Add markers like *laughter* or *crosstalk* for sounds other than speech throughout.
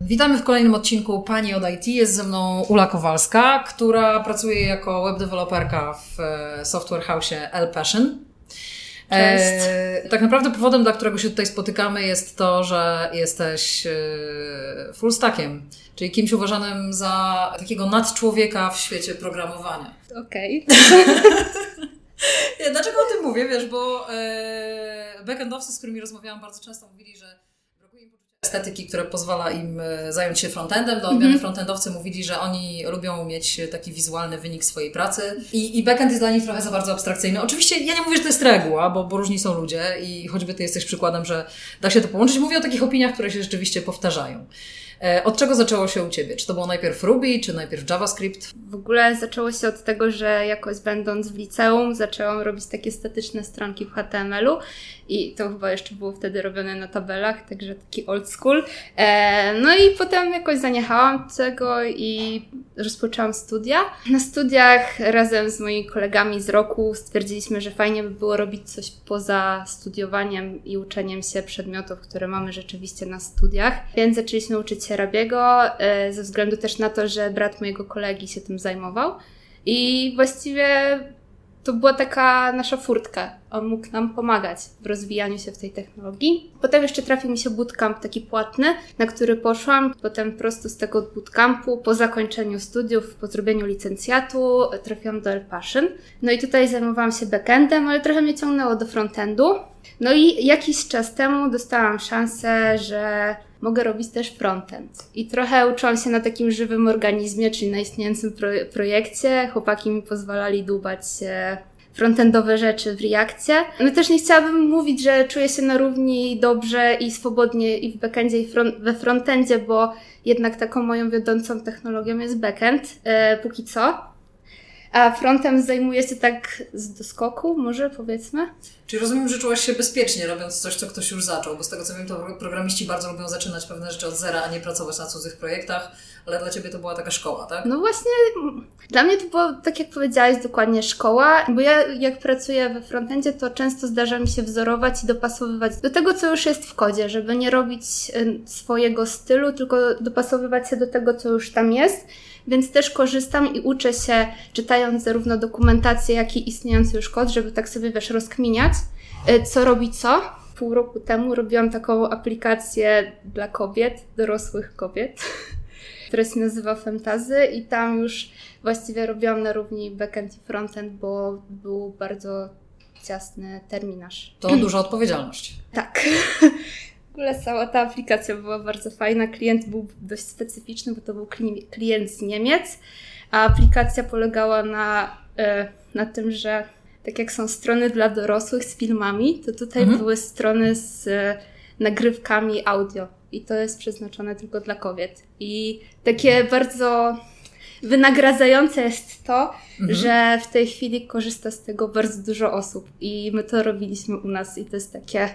Witamy w kolejnym odcinku Pani od IT. Jest ze mną Ula Kowalska, która pracuje jako web developerka w e, software house L Passion. E, tak naprawdę powodem, dla którego się tutaj spotykamy jest to, że jesteś e, full stackiem, czyli kimś uważanym za takiego nadczłowieka w świecie programowania. Okej. *laughs* Okay. Dlaczego o tym mówię? Wiesz, bo e, backendowcy, z którymi rozmawiałam bardzo często mówili, że estetyki, która pozwala im e, zająć się frontendem. Do odmiany mm -hmm. frontendowcy mówili, że oni lubią mieć taki wizualny wynik swojej pracy i, i backend jest dla nich trochę za bardzo abstrakcyjny. Oczywiście ja nie mówię, że to jest reguła, bo, bo różni są ludzie i choćby ty jesteś przykładem, że da się to połączyć. Mówię o takich opiniach, które się rzeczywiście powtarzają. E, od czego zaczęło się u Ciebie? Czy to było najpierw Ruby, czy najpierw JavaScript? W ogóle zaczęło się od tego, że jakoś będąc w liceum zaczęłam robić takie statyczne stronki w HTML-u i to chyba jeszcze było wtedy robione na tabelach, także taki old school. E, no i potem jakoś zaniechałam tego i rozpoczęłam studia. Na studiach razem z moimi kolegami z roku stwierdziliśmy, że fajnie by było robić coś poza studiowaniem i uczeniem się przedmiotów, które mamy rzeczywiście na studiach, więc zaczęliśmy uczyć się Rabiego, e, ze względu też na to, że brat mojego kolegi się tym zajmował. I właściwie to była taka nasza furtka. On mógł nam pomagać w rozwijaniu się w tej technologii. Potem jeszcze trafił mi się bootcamp taki płatny, na który poszłam. Potem prosto z tego bootcampu, po zakończeniu studiów, po zrobieniu licencjatu, trafiłam do Passion. No i tutaj zajmowałam się backendem, ale trochę mnie ciągnęło do frontendu. No i jakiś czas temu dostałam szansę, że mogę robić też frontend. I trochę uczyłam się na takim żywym organizmie, czyli na istniejącym pro projekcie. Chłopaki mi pozwalali dłubać się frontendowe rzeczy w Reakcie. No też nie chciałabym mówić, że czuję się na równi dobrze i swobodnie i w backendzie i front we frontendzie, bo jednak taką moją wiodącą technologią jest backend, e, póki co. A frontem zajmuje się tak z doskoku, może powiedzmy. Czyli rozumiem, że czułaś się bezpiecznie robiąc coś, co ktoś już zaczął, bo z tego co wiem, to programiści bardzo lubią zaczynać pewne rzeczy od zera, a nie pracować na cudzych projektach, ale dla Ciebie to była taka szkoła, tak? No właśnie, dla mnie to było, tak jak powiedziałaś, dokładnie szkoła, bo ja jak pracuję we frontendzie, to często zdarza mi się wzorować i dopasowywać do tego, co już jest w kodzie, żeby nie robić swojego stylu, tylko dopasowywać się do tego, co już tam jest więc też korzystam i uczę się, czytając zarówno dokumentację, jak i istniejący już kod, żeby tak sobie wiesz, rozkminiać, e, co robi co. Pół roku temu robiłam taką aplikację dla kobiet, dorosłych kobiet, *laughs* która się nazywa Fantazy i tam już właściwie robiłam na równi backend i frontend, bo był bardzo ciasny terminarz. To *clears throat* duża odpowiedzialność. Tak. W ogóle cała ta aplikacja była bardzo fajna. Klient był dość specyficzny, bo to był klient z Niemiec, a aplikacja polegała na, e, na tym, że tak jak są strony dla dorosłych z filmami, to tutaj mhm. były strony z nagrywkami audio. I to jest przeznaczone tylko dla kobiet. I takie bardzo wynagradzające jest to, mhm. że w tej chwili korzysta z tego bardzo dużo osób. I my to robiliśmy u nas i to jest takie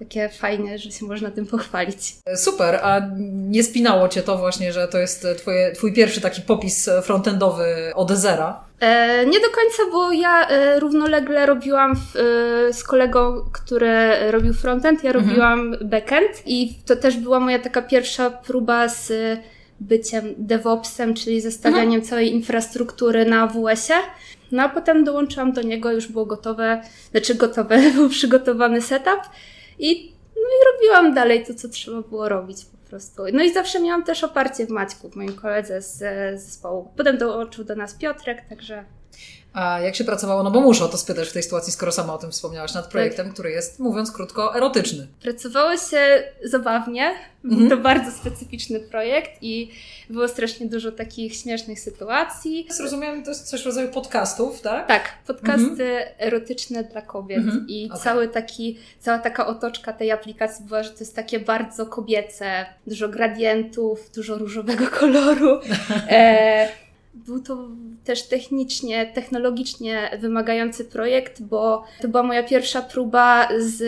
takie fajne, że się można tym pochwalić. Super, a nie spinało Cię to właśnie, że to jest twoje, Twój pierwszy taki popis frontendowy od zera? E, nie do końca, bo ja e, równolegle robiłam w, e, z kolegą, który robił frontend, ja mhm. robiłam backend i to też była moja taka pierwsza próba z byciem DevOpsem, czyli zestawianiem mhm. całej infrastruktury na AWS-ie. No a potem dołączyłam do niego, już było gotowe, znaczy gotowe, *laughs* był przygotowany setup i, no i robiłam dalej to, co trzeba było robić po prostu. No i zawsze miałam też oparcie w Maćku, w moim koledze z, z zespołu. Potem dołączył do nas Piotrek, także a jak się pracowało? No bo muszę o to spytać w tej sytuacji, skoro sama o tym wspomniałaś, nad projektem, tak. który jest, mówiąc krótko, erotyczny. Pracowało się zabawnie. Był mm -hmm. to bardzo specyficzny projekt i było strasznie dużo takich śmiesznych sytuacji. Zrozumiałam, to jest coś w rodzaju podcastów, tak? Tak, podcasty mm -hmm. erotyczne dla kobiet mm -hmm. i okay. cały taki, cała taka otoczka tej aplikacji była, że to jest takie bardzo kobiece, dużo gradientów, dużo różowego *laughs* koloru. e, był to też technicznie, technologicznie wymagający projekt, bo to była moja pierwsza próba z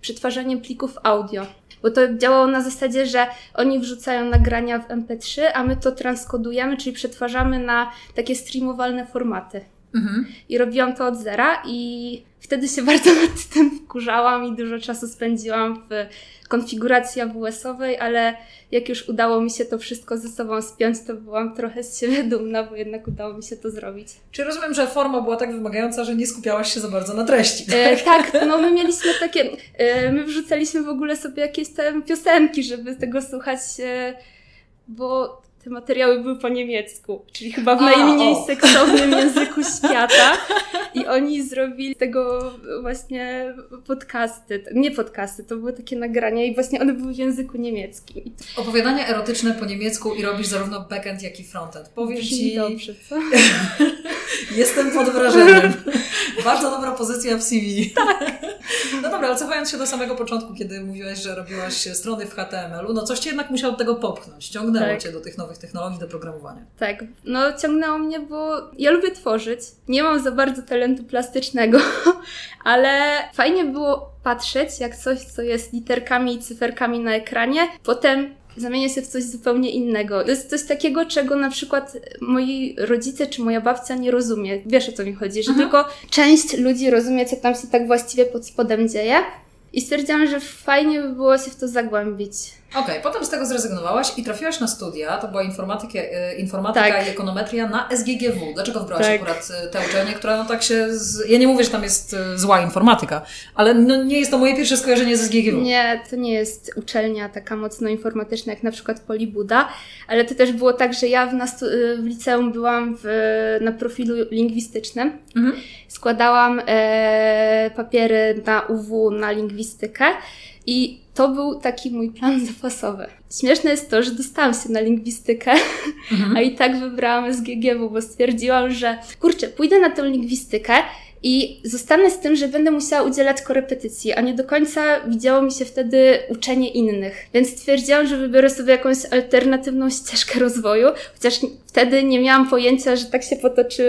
przetwarzaniem plików audio. Bo to działało na zasadzie, że oni wrzucają nagrania w MP3, a my to transkodujemy, czyli przetwarzamy na takie streamowalne formaty. Mhm. I robiłam to od zera i wtedy się *laughs* bardzo nad tym wkurzałam i dużo czasu spędziłam w konfiguracji AWS-owej, ale jak już udało mi się to wszystko ze sobą spiąć, to byłam trochę z siebie dumna, bo jednak udało mi się to zrobić. Czy rozumiem, że forma była tak wymagająca, że nie skupiałaś się za bardzo na treści? E, tak, *laughs* no my mieliśmy takie, e, my wrzucaliśmy w ogóle sobie jakieś tam piosenki, żeby tego słuchać, e, bo te materiały były po niemiecku, czyli chyba w najmniej o. seksownym języku świata. *laughs* I oni zrobili tego właśnie podcasty. Nie podcasty, to były takie nagrania i właśnie one były w języku niemieckim. Opowiadania erotyczne po niemiecku i robisz zarówno backend, jak i frontend. Powiem Ci... dobrze, co? *laughs* Jestem pod wrażeniem. Bardzo dobra pozycja w CV. Tak. *laughs* No dobra, ale cofając się do samego początku, kiedy mówiłaś, że robiłaś strony w HTML-u, no coś Cię jednak musiało do tego popchnąć. Ciągnęło tak. Cię do tych nowych technologii, do programowania. Tak, no ciągnęło mnie, bo ja lubię tworzyć. Nie mam za bardzo talentu plastycznego, *laughs* ale fajnie było patrzeć, jak coś, co jest literkami i cyferkami na ekranie, potem zamienia się w coś zupełnie innego. To jest coś takiego, czego na przykład moi rodzice czy moja babcia nie rozumie. Wiesz o co mi chodzi, że mhm. tylko część ludzi rozumie, co tam się tak właściwie pod spodem dzieje. I stwierdziłam, że fajnie by było się w to zagłębić. Okej, okay, potem z tego zrezygnowałaś i trafiłaś na studia, to była informatyka, e, informatyka tak. i ekonometria na SGGW. Dlaczego wybrałaś tak. akurat e, tę uczelnię, która no tak się... Z... Ja nie mówię, że tam jest e, zła informatyka, ale no nie jest to moje pierwsze skojarzenie ze SGGW. Nie, to nie jest uczelnia taka mocno informatyczna jak na przykład Polibuda, ale to też było tak, że ja w, w liceum byłam w, na profilu lingwistycznym. Mhm. Składałam e, papiery na UW na lingwistykę i to był taki mój plan *laughs* zapasowy. Śmieszne jest to, że dostałam się na lingwistykę, *laughs* mhm. a i tak wybrałam SGGW, bo stwierdziłam, że kurczę, pójdę na tę lingwistykę i zostanę z tym, że będę musiała udzielać korepetycji, a nie do końca widziało mi się wtedy uczenie innych. Więc stwierdziłam, że wybiorę sobie jakąś alternatywną ścieżkę *laughs* rozwoju, chociaż wtedy nie miałam pojęcia, że tak się potoczy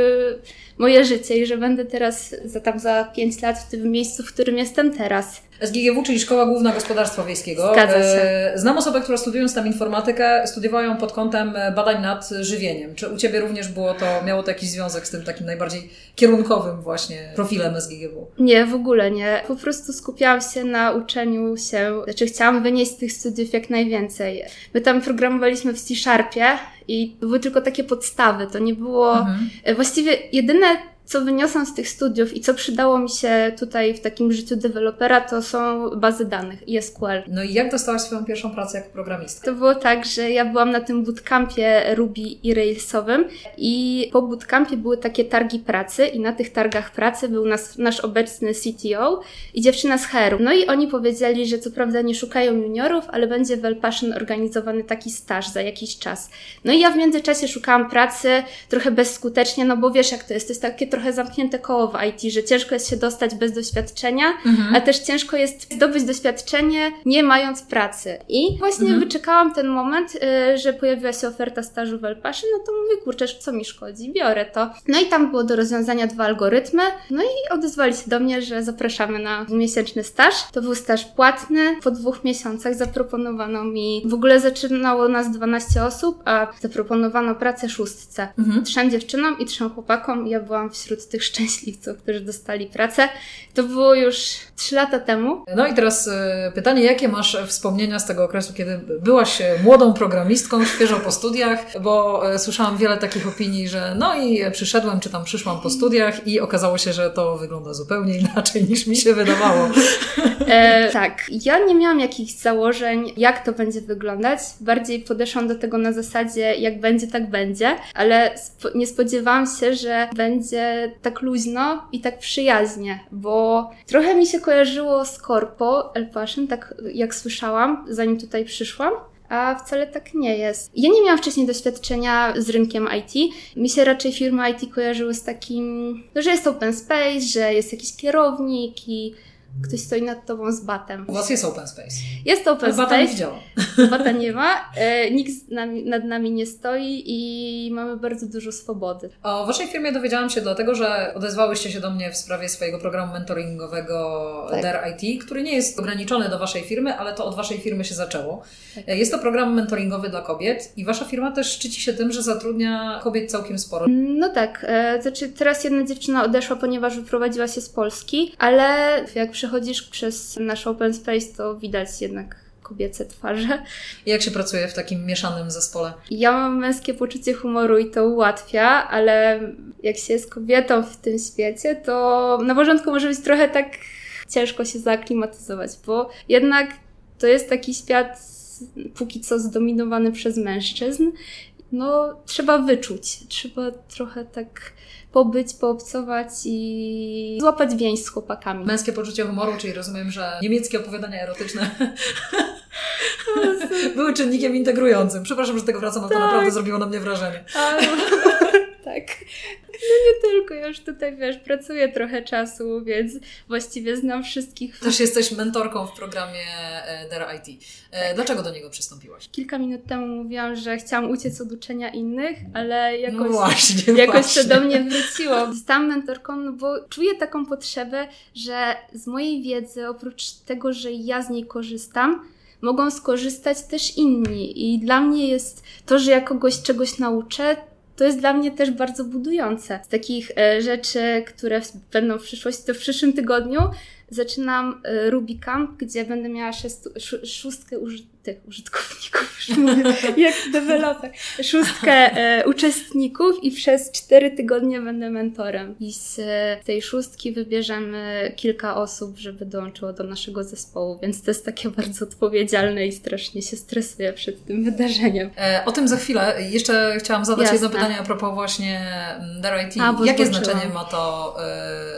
moje życie i że będę teraz za tam za 5 lat w tym miejscu, w którym jestem teraz. SGGW, czyli Szkoła Główna Gospodarstwa Wiejskiego. E, znam osobę, która studiując tam informatykę, studiowała ją pod kątem e, badań nad żywieniem. Czy u Ciebie również było to, miało to jakiś związek z tym takim najbardziej kierunkowym właśnie profilem SGGW? Nie, w ogóle nie. Po prostu skupiałam się na uczeniu się, znaczy chciałam wynieść z tych studiów jak najwięcej. My tam programowaliśmy w C-Sharpie i były tylko takie podstawy, to nie było... Mhm. Właściwie jedyne co wyniosłam z tych studiów i co przydało mi się tutaj w takim życiu dewelopera, to są bazy danych i SQL. No i jak dostałaś swoją pierwszą pracę jako programista? To było tak, że ja byłam na tym bootcampie Ruby i Railsowym i po bootcampie były takie targi pracy i na tych targach pracy był nas, nasz obecny CTO i dziewczyna z HR. No i oni powiedzieli, że co prawda nie szukają juniorów, ale będzie w El Passion organizowany taki staż za jakiś czas. No i ja w międzyczasie szukałam pracy trochę bezskutecznie, no bo wiesz jak to jest, to jest takie trochę zamknięte koło w IT, że ciężko jest się dostać bez doświadczenia, mhm. a też ciężko jest zdobyć doświadczenie nie mając pracy. I właśnie mhm. wyczekałam ten moment, y, że pojawiła się oferta stażu w Elpaszy, no to mówię, kurczę, co mi szkodzi, biorę to. No i tam było do rozwiązania dwa algorytmy, no i odezwali się do mnie, że zapraszamy na dwumiesięczny staż. To był staż płatny. Po dwóch miesiącach zaproponowano mi, w ogóle zaczynało nas 12 osób, a zaproponowano pracę szóstce. Mhm. Trzem dziewczynom i trzem chłopakom. Ja byłam wśród wśród tych szczęśliwców, którzy dostali pracę. To było już trzy lata temu. No i teraz e, pytanie, jakie masz wspomnienia z tego okresu, kiedy byłaś młodą programistką, świeżo po studiach, bo e, słyszałam wiele takich opinii, że no i przyszedłem, czy tam przyszłam po studiach i okazało się, że to wygląda zupełnie inaczej niż mi się wydawało. E, tak, ja nie miałam jakichś założeń, jak to będzie wyglądać. Bardziej podeszłam do tego na zasadzie, jak będzie, tak będzie, ale nie spodziewałam się, że będzie tak luźno i tak przyjaźnie, bo trochę mi się kojarzyło z Corpo El tak jak słyszałam, zanim tutaj przyszłam a wcale tak nie jest. Ja nie miałam wcześniej doświadczenia z rynkiem IT. Mi się raczej firmy IT kojarzyły z takim, no, że jest open space, że jest jakiś kierownik i ktoś stoi nad tobą z batem. U Was jest open space. Jest open Ale bata space. nie widziałam. Bata nie ma, e, nikt nami, nad nami nie stoi i mamy bardzo dużo swobody. O Waszej firmie dowiedziałam się dlatego, że odezwałyście się do mnie w sprawie swojego programu mentoringowego Tak. DARE IT, który nie jest ograniczony do Waszej firmy, ale to od Waszej firmy się zaczęło. Tak. Jest to program mentoringowy dla kobiet i Wasza firma też szczyci się tym, że zatrudnia kobiet całkiem sporo. No tak, e, znaczy teraz jedna dziewczyna odeszła, ponieważ wyprowadziła się z Polski, ale jak przechodzisz przez nasz open space, to widać jednak kobiece twarze. Jak się pracuje w takim mieszanym zespole? Ja mam męskie poczucie humoru i to ułatwia, ale jak się jest kobietą w tym świecie, to na początku może być trochę tak ciężko się zaaklimatyzować, bo jednak to jest taki świat póki co zdominowany przez mężczyzn. No, trzeba wyczuć, trzeba trochę tak pobyć, poobcować i złapać więź z chłopakami. Męskie poczucie humoru, czyli rozumiem, że niemieckie opowiadania erotyczne *laughs* były czynnikiem integrującym. Przepraszam, że tego wracam, ale to Tak. naprawdę zrobiło na mnie wrażenie. Tak. No nie tylko, ja już tutaj, wiesz, pracuję trochę czasu, więc właściwie znam wszystkich. Też jesteś mentorką w programie e, DARE IT. E, Dlaczego do niego przystąpiłaś? Kilka minut temu mówiłam, że chciałam uciec od uczenia innych, ale jakoś, no właśnie, *laughs* jakoś właśnie. to do mnie wróciło. Zostałam mentorką, no bo czuję taką potrzebę, że z mojej wiedzy, oprócz tego, że ja z niej korzystam, mogą skorzystać też inni. I dla mnie jest to, że ja kogoś czegoś nauczę, to jest dla mnie też bardzo budujące. Z takich e, rzeczy, które będą w przyszłości, to w przyszłym tygodniu zaczynam e, Rubicamp, gdzie będę miała szóstkę tych użytkowników, już mówię, *laughs* jak deweloper, szóstkę e, uczestników i przez cztery tygodnie będę mentorem. I z e, tej szóstki wybierzemy kilka osób, żeby dołączyło do naszego zespołu, więc to jest takie bardzo odpowiedzialne i strasznie się stresuję przed tym wydarzeniem. E, O tym za chwilę. Jeszcze chciałam zadać Jasne. jedno pytanie a propos właśnie mm, DARE IT. A, Jakie zboczyłam. znaczenie ma to,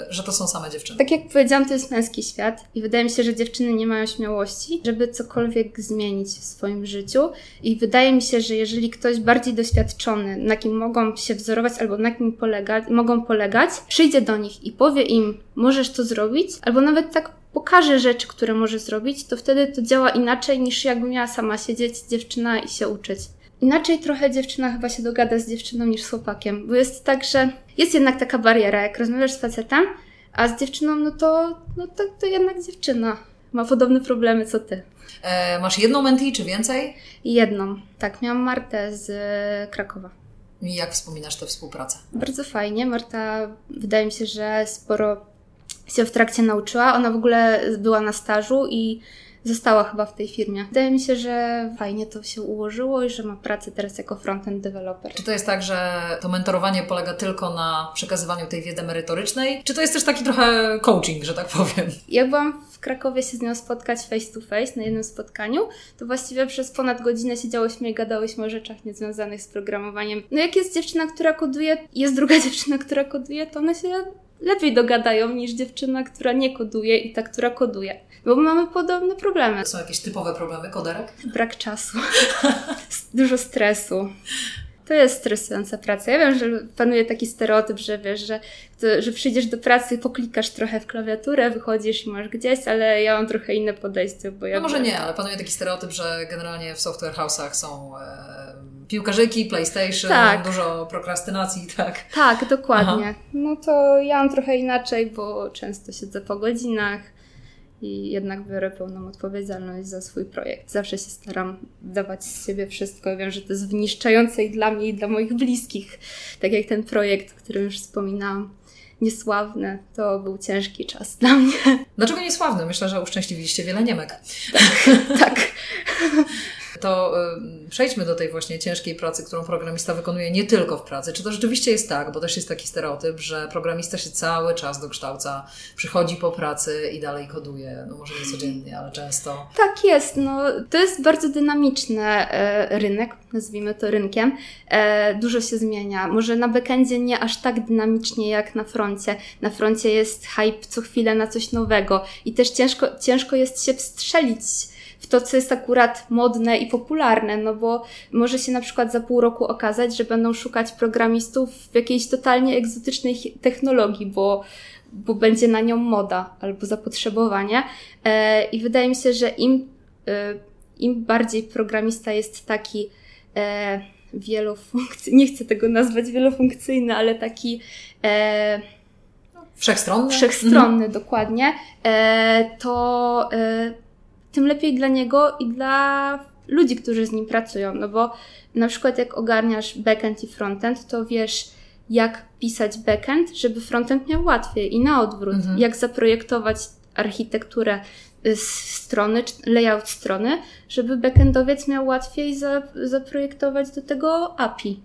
że to są same dziewczyny? Tak jak powiedziałam, to jest męski świat i wydaje mi się, że dziewczyny nie mają śmiałości, żeby cokolwiek zmienić w swoim życiu. I wydaje mi się, że jeżeli ktoś bardziej doświadczony, na kim mogą się wzorować albo na kim polega, mogą polegać, przyjdzie do nich i powie im, możesz to zrobić, albo nawet tak pokaże rzeczy, które może zrobić, to wtedy to działa inaczej niż jakby miała sama siedzieć dziewczyna i się uczyć. Inaczej trochę dziewczyna chyba się dogada z dziewczyną niż z chłopakiem, bo jest tak, że jest jednak taka bariera, jak rozmawiasz z facetem, a z dziewczyną, no to, no to, to jednak dziewczyna ma podobne problemy co ty. E, Masz jedną mentee czy więcej? Jedną. Tak, miałam Martę z e, Krakowa. I jak wspominasz tę współpracę? Bardzo fajnie. Marta, wydaje mi się, że sporo się w trakcie nauczyła. Ona w ogóle była na stażu i została chyba w tej firmie. Wydaje mi się, że fajnie to się ułożyło i że ma pracę teraz jako front-end developer. Czy to jest tak, że to mentorowanie polega tylko na przekazywaniu tej wiedzy merytorycznej? Czy to jest też taki trochę coaching, że tak powiem? Jak byłam w Krakowie się z nią spotkać face to face na jednym spotkaniu, to właściwie przez ponad godzinę siedziałyśmy i gadałyśmy o rzeczach niezwiązanych z programowaniem. No jak jest dziewczyna, która koduje, jest druga *laughs* dziewczyna, która koduje, to one się lepiej dogadają niż dziewczyna, która nie koduje i ta, która koduje. Bo mamy podobne problemy. Są jakieś typowe problemy koderek? Brak czasu, *laughs* dużo stresu. To jest stresująca praca. Ja wiem, że panuje taki stereotyp, że wiesz, że, to, że przyjdziesz do pracy, poklikasz trochę w klawiaturę, wychodzisz i masz gdzieś, ale ja mam trochę inne podejście, bo ja... No może nie, ale panuje taki stereotyp, że generalnie w software house'ach są e, piłkarzyki, PlayStation, Tak. dużo prokrastynacji, tak. Tak, dokładnie. No to ja mam trochę inaczej, bo często siedzę po godzinach i jednak biorę pełną odpowiedzialność za swój projekt. Zawsze się staram dawać z siebie wszystko. Wiem, że to jest wyniszczające i dla mnie, i dla moich bliskich. Tak jak ten projekt, o którym już wspominałam. Niesławny, to był ciężki czas dla mnie. Dlaczego niesławny? Myślę, że uszczęśliwiliście wiele Niemek. tak. *laughs* To y, przejdźmy do tej właśnie ciężkiej pracy, którą programista wykonuje nie tylko w pracy. Czy to rzeczywiście jest tak? Bo też jest taki stereotyp, że programista się cały czas dokształca, przychodzi po pracy i dalej koduje. No może nie codziennie, ale często. Tak jest, no to jest bardzo dynamiczny e, rynek, nazwijmy to rynkiem. E, dużo się zmienia. Może na backendzie nie aż tak dynamicznie jak na froncie. Na froncie jest hype co chwilę na coś nowego i też ciężko, ciężko jest się wstrzelić to, co jest akurat modne i popularne, no bo może się na przykład za pół roku okazać, że będą szukać programistów w jakiejś totalnie egzotycznej technologii, bo bo będzie na nią moda albo zapotrzebowanie. E, I wydaje mi się, że im, e, im bardziej programista jest taki e, wielofunkcyjny, nie chcę tego nazwać wielofunkcyjny, ale taki wszechstronny, wszechstronny mhm. dokładnie, to tym lepiej dla niego i dla ludzi, którzy z nim pracują. No bo na przykład jak ogarniasz backend i frontend, to wiesz, jak pisać backend, żeby frontend miał łatwiej i na odwrót. Mhm. Jak zaprojektować architekturę strony, layout strony, żeby backendowiec miał łatwiej za, zaprojektować do tego API.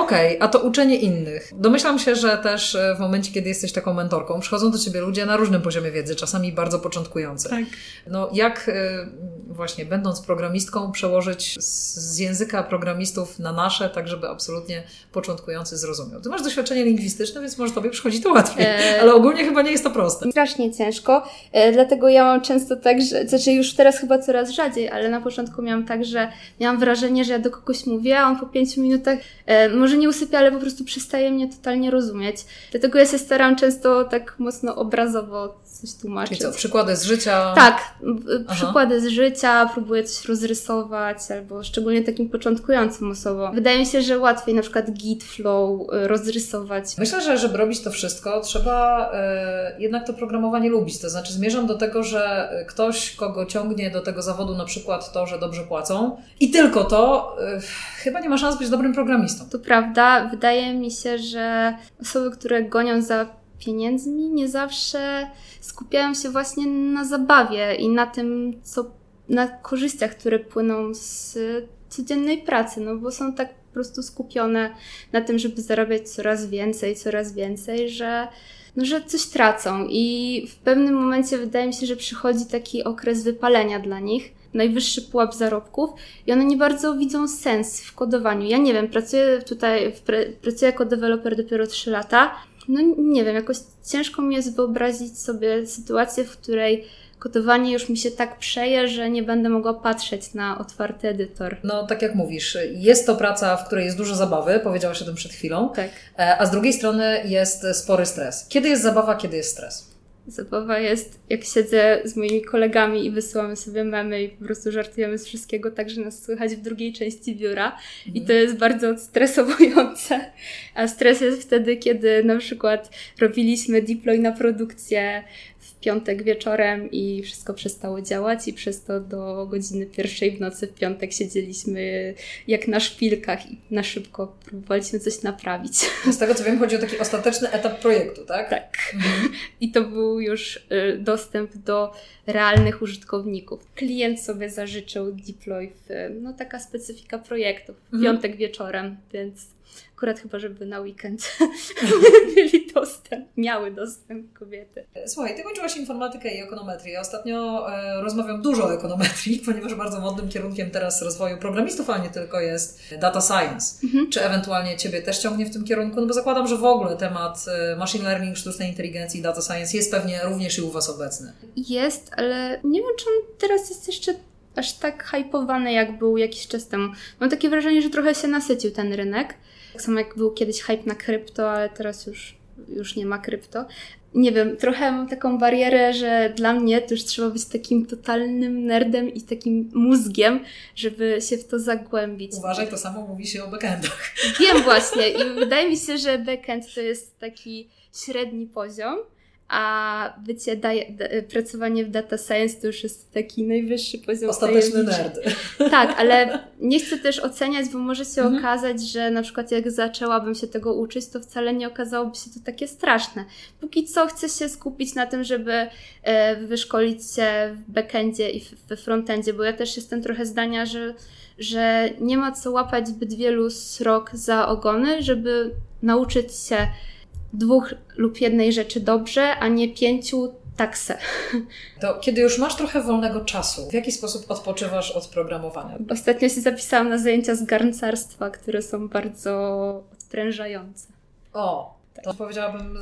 Okej, okay, a to uczenie innych. Domyślam się, że też e, w momencie, kiedy jesteś taką mentorką, przychodzą do ciebie ludzie na różnym poziomie wiedzy, czasami bardzo początkujący. Tak. No jak e, właśnie będąc programistką przełożyć z języka programistów na nasze, tak żeby absolutnie początkujący zrozumiał. Ty masz doświadczenie lingwistyczne, więc może tobie przychodzi to łatwiej, eee, ale ogólnie chyba nie jest to proste. Strasznie ciężko, e, dlatego ja mam często tak, że, znaczy już teraz chyba coraz rzadziej, ale na początku miałam tak, że miałam wrażenie, że ja do kogoś mówię, a on po pięciu minutach e, może nie usypia, ale po prostu przestaje mnie totalnie rozumieć. Dlatego ja się staram często tak mocno obrazowo coś tłumaczyć. Czyli co, przykłady z życia? Tak, Aha. przykłady z życia, próbuję coś rozrysować, albo szczególnie takim początkującym osobom. Wydaje mi się, że łatwiej na przykład git flow y, rozrysować. Myślę, że żeby robić to wszystko, trzeba y, jednak to programowanie lubić. To znaczy zmierzam do tego, że ktoś, kogo ciągnie do tego zawodu na przykład to, że dobrze płacą i tylko to, y, chyba nie ma szans być dobrym programistą. To prawda. Wydaje mi się, że osoby, które gonią za pieniędzmi, nie zawsze skupiają się właśnie na zabawie i na tym, co, na korzyściach, które płyną z codziennej pracy, no bo są tak po prostu skupione na tym, żeby zarabiać coraz więcej, coraz więcej, że, no, że coś tracą. I w pewnym momencie wydaje mi się, że przychodzi taki okres wypalenia dla nich, najwyższy pułap zarobków i one nie bardzo widzą sens w kodowaniu. Ja nie wiem, pracuję tutaj, pracuję jako deweloper dopiero 3 lata no nie wiem, jakoś ciężko mi jest wyobrazić sobie sytuację, w której kodowanie już mi się tak przeje, że nie będę mogła patrzeć na otwarty edytor. No, tak jak mówisz, jest to praca, w której jest dużo zabawy, powiedziałaś o tym przed chwilą, tak. E, a z drugiej strony jest spory stres. Kiedy jest zabawa, kiedy jest stres? Zabawa jest, jak siedzę z moimi kolegami i wysyłamy sobie memy i po prostu żartujemy z wszystkiego, tak że nas słychać w drugiej części biura. Mhm. I to jest bardzo stresowujące. A stres jest wtedy, kiedy na przykład robiliśmy deploy na produkcję piątek wieczorem i wszystko przestało działać i przez to do godziny pierwszej w nocy w piątek siedzieliśmy jak na szpilkach i na szybko próbowaliśmy coś naprawić. Z tego co wiem chodzi o taki ostateczny etap projektu, tak? Tak. Mhm. I to był już y, dostęp do realnych użytkowników. Klient sobie zażyczył deploy w, no taka specyfika projektu, w mhm. piątek wieczorem, więc Akurat chyba, żeby na weekend *laughs* mieli dostęp, miały dostęp kobiety. Słuchaj, ty kończyłaś informatykę i ekonometrię. Ja ostatnio e, rozmawiam dużo o ekonometrii, *laughs* ponieważ bardzo modnym kierunkiem teraz rozwoju programistów, a nie tylko jest data science. Mhm. Czy ewentualnie Ciebie też ciągnie w tym kierunku? No bo zakładam, że w ogóle temat e, machine learning, sztucznej inteligencji i data science jest pewnie również i u Was obecny. Jest, ale nie wiem, czy on teraz jest jeszcze aż tak hypowany, jak był jakiś czas temu. Mam takie wrażenie, że trochę się nasycił ten rynek. Tak samo jak był kiedyś hype na krypto, ale teraz już, już nie ma krypto. Nie wiem, trochę mam taką barierę, że dla mnie to już trzeba być takim totalnym nerdem i takim mózgiem, żeby się w to zagłębić. Uważaj, to samo mówi się o backendach. Wiem właśnie i wydaje mi się, że backend to jest taki średni poziom a bycie, daje, pracowanie w data science to już jest taki najwyższy poziom Ostateczny nerd. *laughs* Tak, ale nie chcę też oceniać, bo może się mhm. okazać, że na przykład jak zaczęłabym się tego uczyć, to wcale nie okazałoby się to takie straszne. Póki co chcę się skupić na tym, żeby e, wyszkolić się w backendzie i we frontendzie, bo ja też jestem trochę zdania, że że nie ma co łapać zbyt wielu srok za ogony, żeby nauczyć się dwóch lub jednej rzeczy dobrze, a nie pięciu taksę. To kiedy już masz trochę wolnego czasu, w jaki sposób odpoczywasz od programowania? Ostatnio się zapisałam na zajęcia z garncarstwa, które są bardzo odprężające. O, tak. to powiedziałabym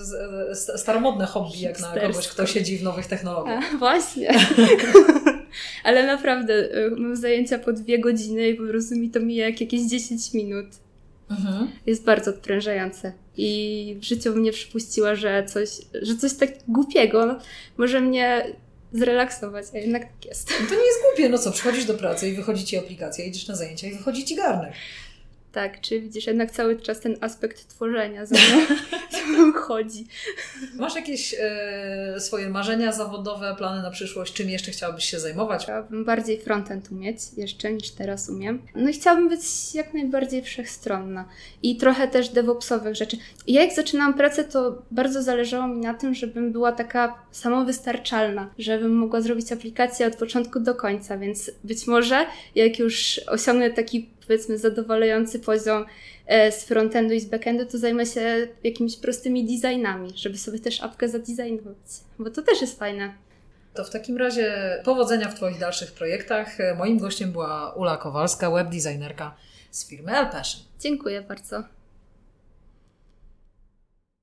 staromodne hobby, jak na kogoś, kto siedzi w nowych technologiach. A, właśnie. *laughs* Ale naprawdę, y, mam zajęcia po dwie godziny i po prostu mi to mija jak jakieś 10 minut. Mhm. Jest bardzo odprężające. I w życiu mnie przypuściła, że coś, że coś tak głupiego może mnie zrelaksować, a jednak tak jest. No to nie jest głupie, no co, przychodzisz do pracy i wychodzi ci aplikacja, idziesz na zajęcia i wychodzi ci garnek. Tak, czy widzisz jednak cały czas ten aspekt tworzenia za *laughs* mną, chodzi. Masz jakieś e, swoje marzenia zawodowe, plany na przyszłość? Czym jeszcze chciałabyś się zajmować? Chciałabym bardziej frontend umieć jeszcze niż teraz umiem. No i chciałabym być jak najbardziej wszechstronna i trochę też DevOpsowych rzeczy. Ja jak zaczynałam pracę, to bardzo zależało mi na tym, żebym była taka samowystarczalna, żebym mogła zrobić aplikację od początku do końca, więc być może jak już osiągnę taki powiedzmy zadowalający poziom e, z frontendu i z backendu, to zajmę się jakimiś prostymi designami, żeby sobie też apkę zadesignować, bo to też jest fajne. To w takim razie powodzenia w Twoich dalszych projektach. E, moim gościem była Ula Kowalska, webdesignerka z firmy Elpassion. Dziękuję bardzo.